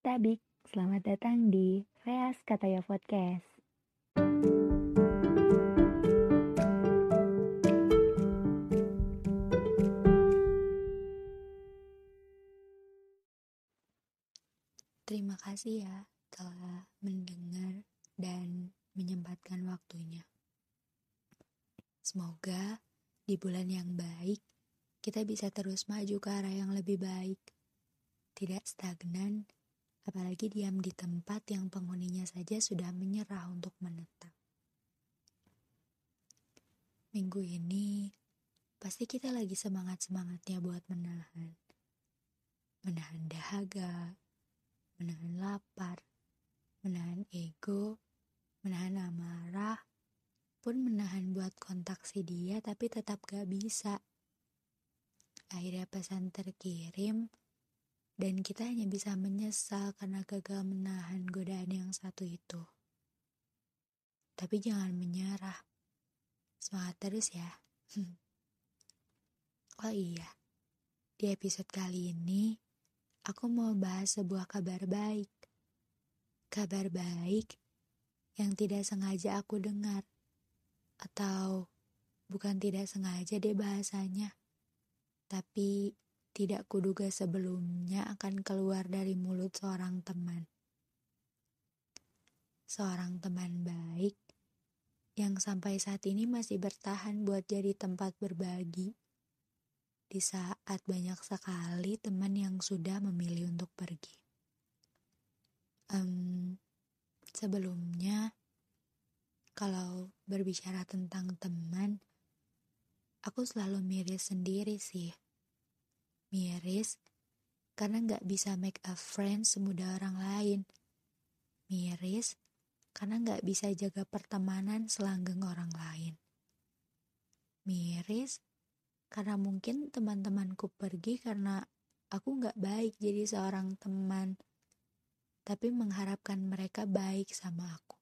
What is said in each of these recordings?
Tabik, selamat datang di Veas Kataya Podcast. Terima kasih ya telah mendengar dan menyempatkan waktunya. Semoga di bulan yang baik kita bisa terus maju ke arah yang lebih baik. Tidak stagnan, apalagi diam di tempat yang penghuninya saja sudah menyerah untuk menetap. Minggu ini pasti kita lagi semangat-semangatnya buat menahan. Menahan dahaga, menahan lapar, menahan ego, menahan amarah, pun menahan buat kontak si dia tapi tetap gak bisa. Akhirnya pesan terkirim dan kita hanya bisa menyesal karena gagal menahan godaan yang satu itu. Tapi jangan menyerah. Semangat terus ya. oh iya, di episode kali ini aku mau bahas sebuah kabar baik. Kabar baik yang tidak sengaja aku dengar. Atau bukan tidak sengaja deh bahasanya. Tapi tidak kuduga sebelumnya akan keluar dari mulut seorang teman. Seorang teman baik yang sampai saat ini masih bertahan buat jadi tempat berbagi di saat banyak sekali teman yang sudah memilih untuk pergi. Um, sebelumnya, kalau berbicara tentang teman, aku selalu miris sendiri sih. Miris karena nggak bisa make a friend semudah orang lain. Miris karena nggak bisa jaga pertemanan selanggeng orang lain. Miris karena mungkin teman-temanku pergi karena aku nggak baik jadi seorang teman, tapi mengharapkan mereka baik sama aku.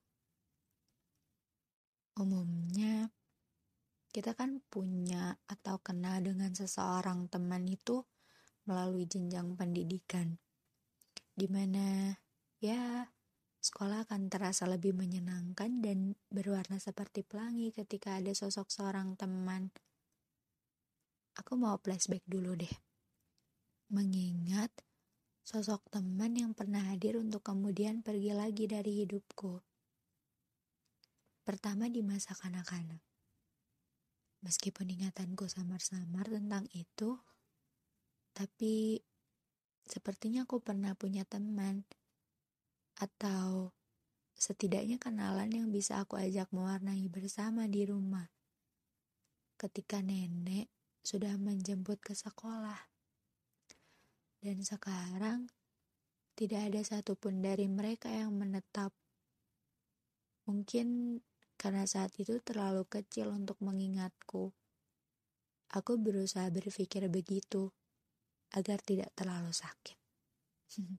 Umumnya, kita kan punya atau kenal dengan seseorang teman itu melalui jenjang pendidikan, di mana ya sekolah akan terasa lebih menyenangkan dan berwarna seperti pelangi ketika ada sosok seorang teman aku mau flashback dulu deh. Mengingat sosok teman yang pernah hadir untuk kemudian pergi lagi dari hidupku. Pertama di masa kanak-kanak. Meskipun ingatanku samar-samar tentang itu, tapi sepertinya aku pernah punya teman atau setidaknya kenalan yang bisa aku ajak mewarnai bersama di rumah. Ketika nenek sudah menjemput ke sekolah. Dan sekarang tidak ada satupun dari mereka yang menetap. Mungkin karena saat itu terlalu kecil untuk mengingatku. Aku berusaha berpikir begitu agar tidak terlalu sakit.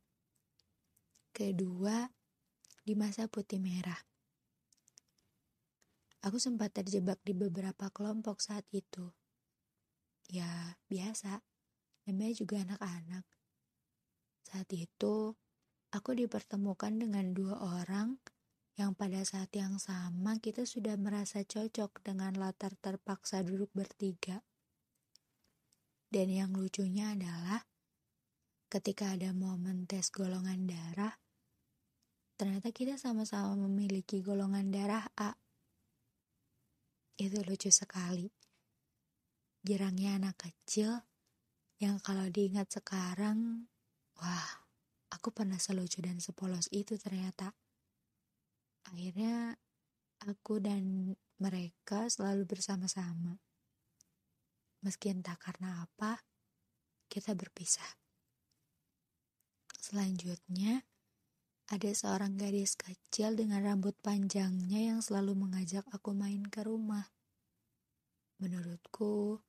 Kedua, di masa putih merah. Aku sempat terjebak di beberapa kelompok saat itu ya biasa, namanya juga anak-anak. Saat itu, aku dipertemukan dengan dua orang yang pada saat yang sama kita sudah merasa cocok dengan latar terpaksa duduk bertiga. Dan yang lucunya adalah ketika ada momen tes golongan darah, ternyata kita sama-sama memiliki golongan darah A. Itu lucu sekali girangnya anak kecil yang kalau diingat sekarang, wah, aku pernah selucu dan sepolos itu ternyata. Akhirnya aku dan mereka selalu bersama-sama. Meski entah karena apa, kita berpisah. Selanjutnya, ada seorang gadis kecil dengan rambut panjangnya yang selalu mengajak aku main ke rumah. Menurutku,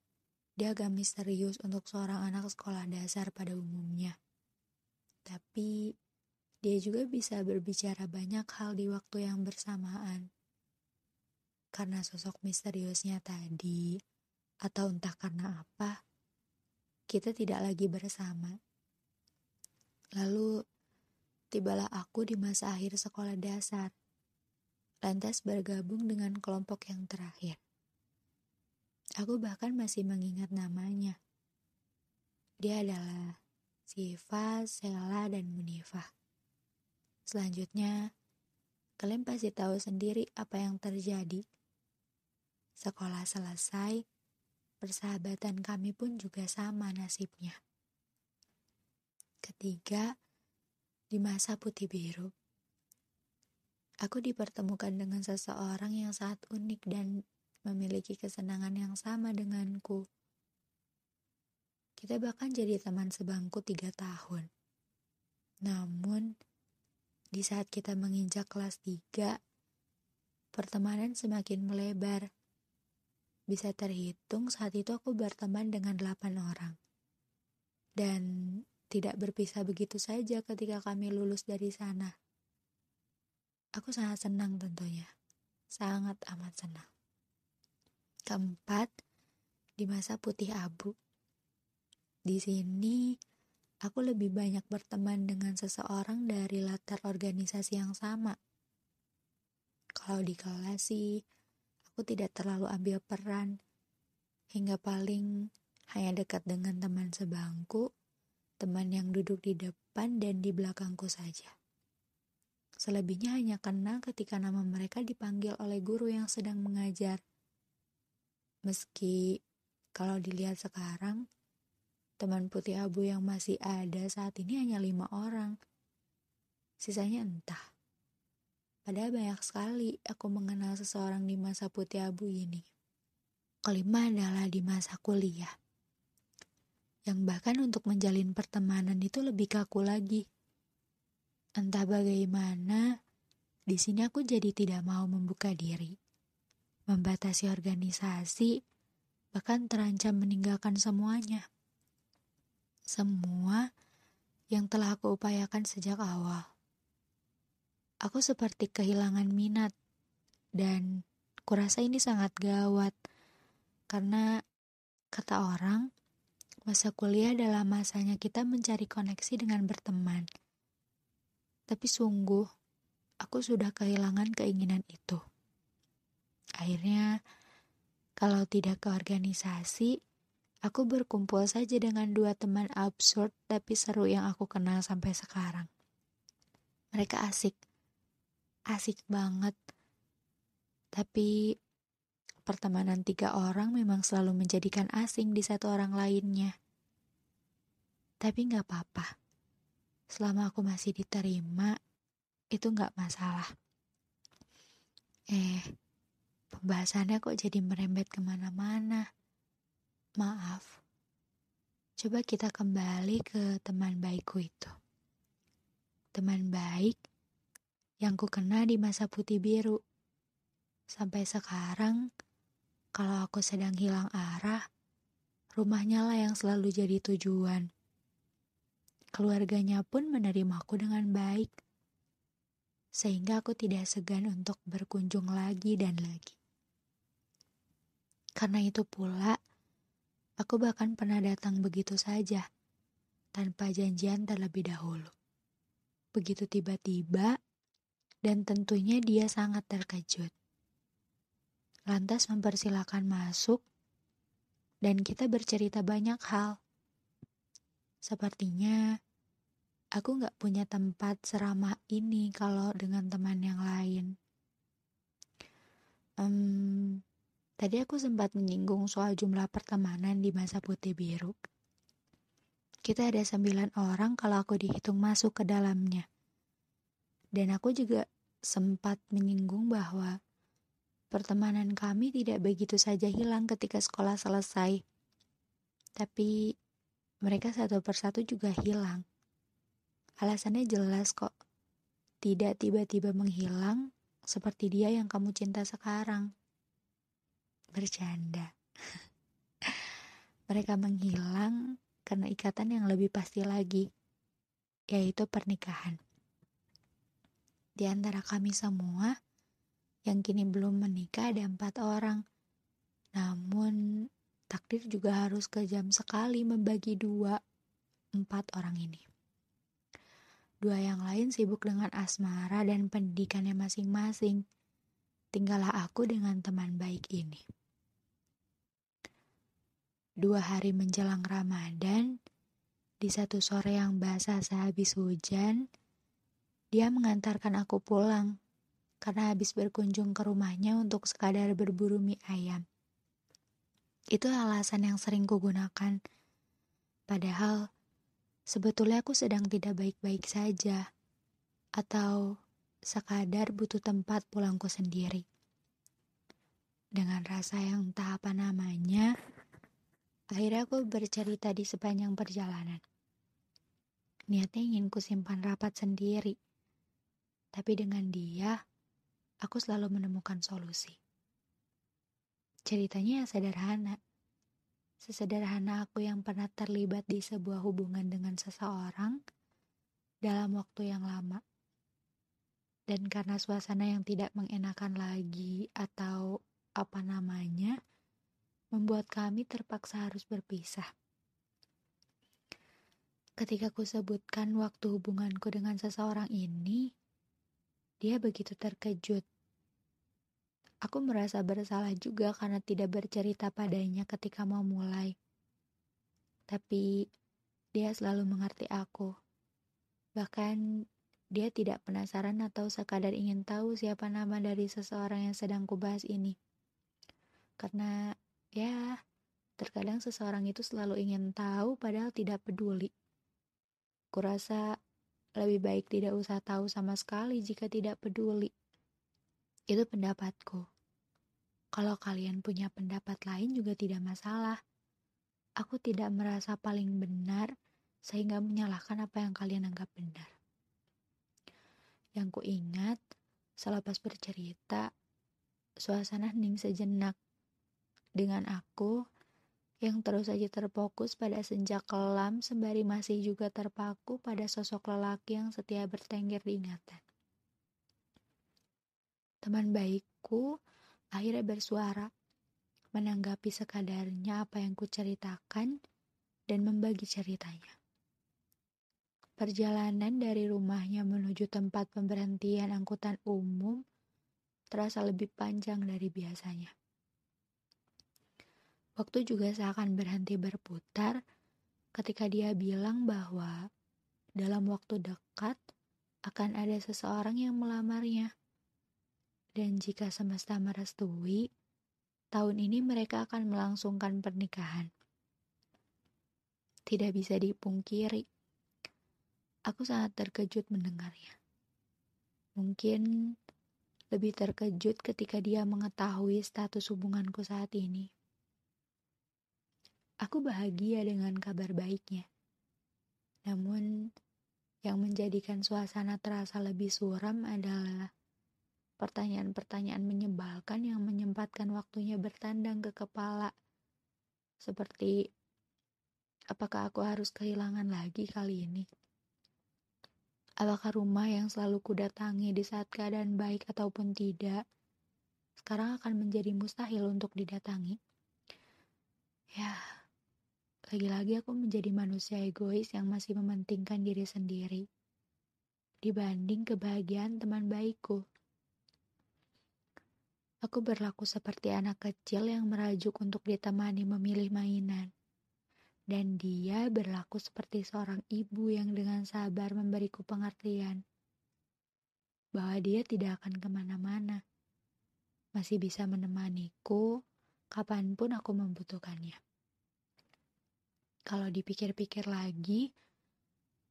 dia agak misterius untuk seorang anak sekolah dasar pada umumnya. Tapi dia juga bisa berbicara banyak hal di waktu yang bersamaan. Karena sosok misteriusnya tadi, atau entah karena apa, kita tidak lagi bersama. Lalu, tibalah aku di masa akhir sekolah dasar, lantas bergabung dengan kelompok yang terakhir. Aku bahkan masih mengingat namanya. Dia adalah Siva, Sela, dan Munifah. Selanjutnya, kalian pasti tahu sendiri apa yang terjadi. Sekolah selesai, persahabatan kami pun juga sama nasibnya. Ketiga, di masa putih biru, aku dipertemukan dengan seseorang yang sangat unik dan memiliki kesenangan yang sama denganku. Kita bahkan jadi teman sebangku tiga tahun. Namun, di saat kita menginjak kelas tiga, pertemanan semakin melebar. Bisa terhitung saat itu aku berteman dengan delapan orang. Dan tidak berpisah begitu saja ketika kami lulus dari sana. Aku sangat senang tentunya. Sangat amat senang. Keempat, di masa putih abu. Di sini, aku lebih banyak berteman dengan seseorang dari latar organisasi yang sama. Kalau di kelas sih, aku tidak terlalu ambil peran, hingga paling hanya dekat dengan teman sebangku, teman yang duduk di depan dan di belakangku saja. Selebihnya hanya kenal ketika nama mereka dipanggil oleh guru yang sedang mengajar. Meski kalau dilihat sekarang, Teman putih abu yang masih ada saat ini hanya lima orang. Sisanya entah. Padahal banyak sekali aku mengenal seseorang di masa putih abu ini. Kelima adalah di masa kuliah. Yang bahkan untuk menjalin pertemanan itu lebih kaku lagi. Entah bagaimana, di sini aku jadi tidak mau membuka diri. Membatasi organisasi, bahkan terancam meninggalkan semuanya semua yang telah aku upayakan sejak awal. Aku seperti kehilangan minat dan kurasa ini sangat gawat karena kata orang masa kuliah adalah masanya kita mencari koneksi dengan berteman. Tapi sungguh aku sudah kehilangan keinginan itu. Akhirnya kalau tidak ke organisasi, Aku berkumpul saja dengan dua teman absurd tapi seru yang aku kenal sampai sekarang. Mereka asik. Asik banget. Tapi pertemanan tiga orang memang selalu menjadikan asing di satu orang lainnya. Tapi gak apa-apa. Selama aku masih diterima, itu gak masalah. Eh, pembahasannya kok jadi merembet ke mana-mana. Maaf, coba kita kembali ke teman baikku itu. Teman baik yang ku kena di masa putih biru. Sampai sekarang, kalau aku sedang hilang arah, rumahnya lah yang selalu jadi tujuan. Keluarganya pun menerimaku dengan baik, sehingga aku tidak segan untuk berkunjung lagi dan lagi. Karena itu pula, Aku bahkan pernah datang begitu saja, tanpa janjian terlebih dahulu. Begitu tiba-tiba, dan tentunya dia sangat terkejut. Lantas mempersilahkan masuk, dan kita bercerita banyak hal. Sepertinya aku gak punya tempat seramah ini kalau dengan teman yang lain. Um, Tadi aku sempat menyinggung soal jumlah pertemanan di masa putih biru. Kita ada sembilan orang kalau aku dihitung masuk ke dalamnya. Dan aku juga sempat menyinggung bahwa pertemanan kami tidak begitu saja hilang ketika sekolah selesai. Tapi mereka satu persatu juga hilang. Alasannya jelas kok. Tidak tiba-tiba menghilang seperti dia yang kamu cinta sekarang bercanda. Mereka menghilang karena ikatan yang lebih pasti lagi, yaitu pernikahan. Di antara kami semua, yang kini belum menikah ada empat orang. Namun, takdir juga harus kejam sekali membagi dua empat orang ini. Dua yang lain sibuk dengan asmara dan pendidikannya masing-masing. Tinggallah aku dengan teman baik ini. Dua hari menjelang Ramadan, di satu sore yang basah sehabis hujan, dia mengantarkan aku pulang karena habis berkunjung ke rumahnya untuk sekadar berburu mie ayam. Itu alasan yang sering kugunakan. Padahal sebetulnya aku sedang tidak baik-baik saja. Atau sekadar butuh tempat pulangku sendiri. Dengan rasa yang entah apa namanya, akhirnya aku bercerita di sepanjang perjalanan. Niatnya ingin kusimpan rapat sendiri. Tapi dengan dia, aku selalu menemukan solusi. Ceritanya sederhana. Sesederhana aku yang pernah terlibat di sebuah hubungan dengan seseorang dalam waktu yang lama. Dan karena suasana yang tidak mengenakan lagi atau apa namanya, membuat kami terpaksa harus berpisah. Ketika ku sebutkan waktu hubunganku dengan seseorang ini, dia begitu terkejut Aku merasa bersalah juga karena tidak bercerita padanya ketika mau mulai. Tapi dia selalu mengerti aku. Bahkan dia tidak penasaran atau sekadar ingin tahu siapa nama dari seseorang yang sedang kubahas ini. Karena ya, terkadang seseorang itu selalu ingin tahu padahal tidak peduli. Kurasa lebih baik tidak usah tahu sama sekali jika tidak peduli. Itu pendapatku. Kalau kalian punya pendapat lain juga tidak masalah. Aku tidak merasa paling benar sehingga menyalahkan apa yang kalian anggap benar. Yang ku ingat, selepas bercerita, suasana hening sejenak. Dengan aku, yang terus saja terfokus pada senja kelam sembari masih juga terpaku pada sosok lelaki yang setia bertengger di ingatan. Teman baikku akhirnya bersuara, menanggapi sekadarnya apa yang kuceritakan dan membagi ceritanya. Perjalanan dari rumahnya menuju tempat pemberhentian angkutan umum terasa lebih panjang dari biasanya. Waktu juga seakan berhenti berputar ketika dia bilang bahwa dalam waktu dekat akan ada seseorang yang melamarnya. Dan jika semesta merestui, tahun ini mereka akan melangsungkan pernikahan. Tidak bisa dipungkiri, aku sangat terkejut mendengarnya. Mungkin lebih terkejut ketika dia mengetahui status hubunganku saat ini. Aku bahagia dengan kabar baiknya. Namun, yang menjadikan suasana terasa lebih suram adalah pertanyaan-pertanyaan menyebalkan yang menyempatkan waktunya bertandang ke kepala. Seperti, apakah aku harus kehilangan lagi kali ini? Apakah rumah yang selalu kudatangi di saat keadaan baik ataupun tidak, sekarang akan menjadi mustahil untuk didatangi? Ya, lagi-lagi aku menjadi manusia egois yang masih mementingkan diri sendiri dibanding kebahagiaan teman baikku. Aku berlaku seperti anak kecil yang merajuk untuk ditemani memilih mainan. Dan dia berlaku seperti seorang ibu yang dengan sabar memberiku pengertian. Bahwa dia tidak akan ke mana-mana. Masih bisa menemaniku kapan pun aku membutuhkannya. Kalau dipikir-pikir lagi,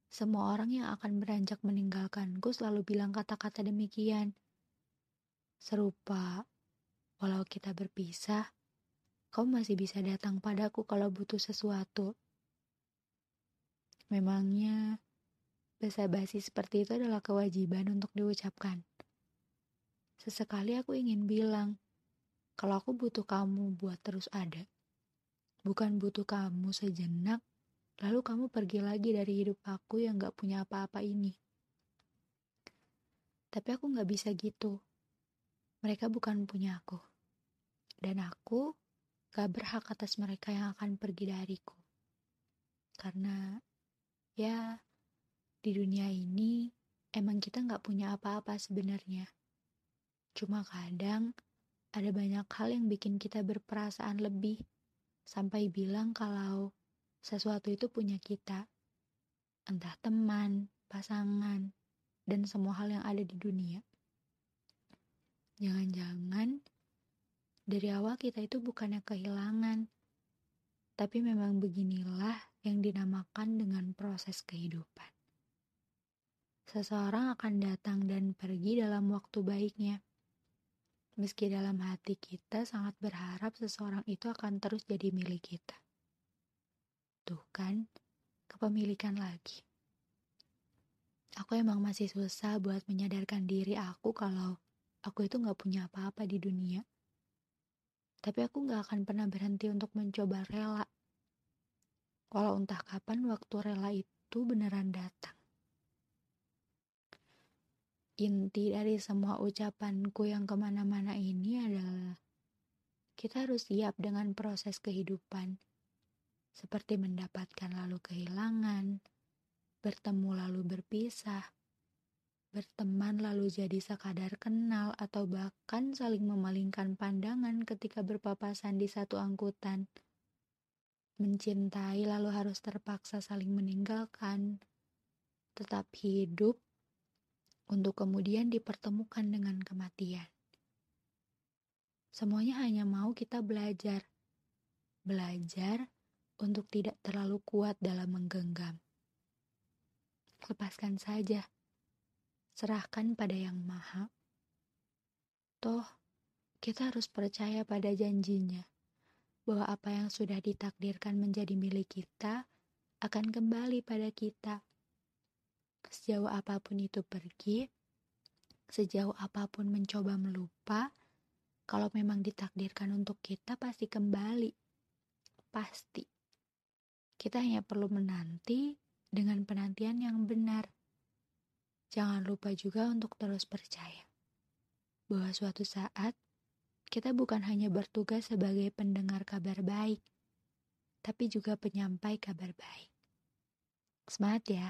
semua orang yang akan beranjak meninggalkanku selalu bilang kata-kata demikian. Serupa Walau kita berpisah, kau masih bisa datang padaku kalau butuh sesuatu. Memangnya, basa-basi seperti itu adalah kewajiban untuk diucapkan. Sesekali aku ingin bilang, kalau aku butuh kamu buat terus ada. Bukan butuh kamu sejenak, lalu kamu pergi lagi dari hidup aku yang gak punya apa-apa ini. Tapi aku gak bisa gitu. Mereka bukan punya aku dan aku gak berhak atas mereka yang akan pergi dariku. Karena, ya, Di dunia ini, emang kita nggak punya apa-apa sebenarnya. Cuma kadang ada banyak hal yang bikin kita berperasaan lebih, sampai bilang kalau sesuatu itu punya kita. Entah teman, pasangan, dan semua hal yang ada di dunia. Jangan-jangan dari awal kita itu bukannya kehilangan, tapi memang beginilah yang dinamakan dengan proses kehidupan. Seseorang akan datang dan pergi dalam waktu baiknya. Meski dalam hati kita sangat berharap seseorang itu akan terus jadi milik kita. Tuh kan, kepemilikan lagi. Aku emang masih susah buat menyadarkan diri aku kalau aku itu gak punya apa-apa di dunia. Tapi aku gak akan pernah berhenti untuk mencoba rela. Walau entah kapan waktu rela itu beneran datang. Inti dari semua ucapanku yang ke mana-mana ini adalah kita harus siap dengan proses kehidupan, seperti mendapatkan lalu kehilangan, bertemu lalu berpisah, berteman lalu jadi sekadar kenal atau bahkan saling memalingkan pandangan ketika berpapasan di satu angkutan. Mencintai lalu harus terpaksa saling meninggalkan, tetap hidup untuk kemudian dipertemukan dengan kematian. Semuanya hanya mau kita belajar, belajar untuk tidak terlalu kuat dalam menggenggam. Lepaskan saja, serahkan pada Yang Maha. Toh, kita harus percaya pada janjinya bahwa apa yang sudah ditakdirkan menjadi milik kita akan kembali pada kita Sejauh apa pun itu pergi, sejauh apa pun mencoba melupa, kalau memang ditakdirkan untuk kita pasti kembali. Pasti. Kita hanya perlu menanti dengan penantian yang benar. Jangan lupa juga untuk terus percaya bahwa suatu saat kita bukan hanya bertugas sebagai pendengar kabar baik, tapi juga penyampai kabar baik. Semangat ya!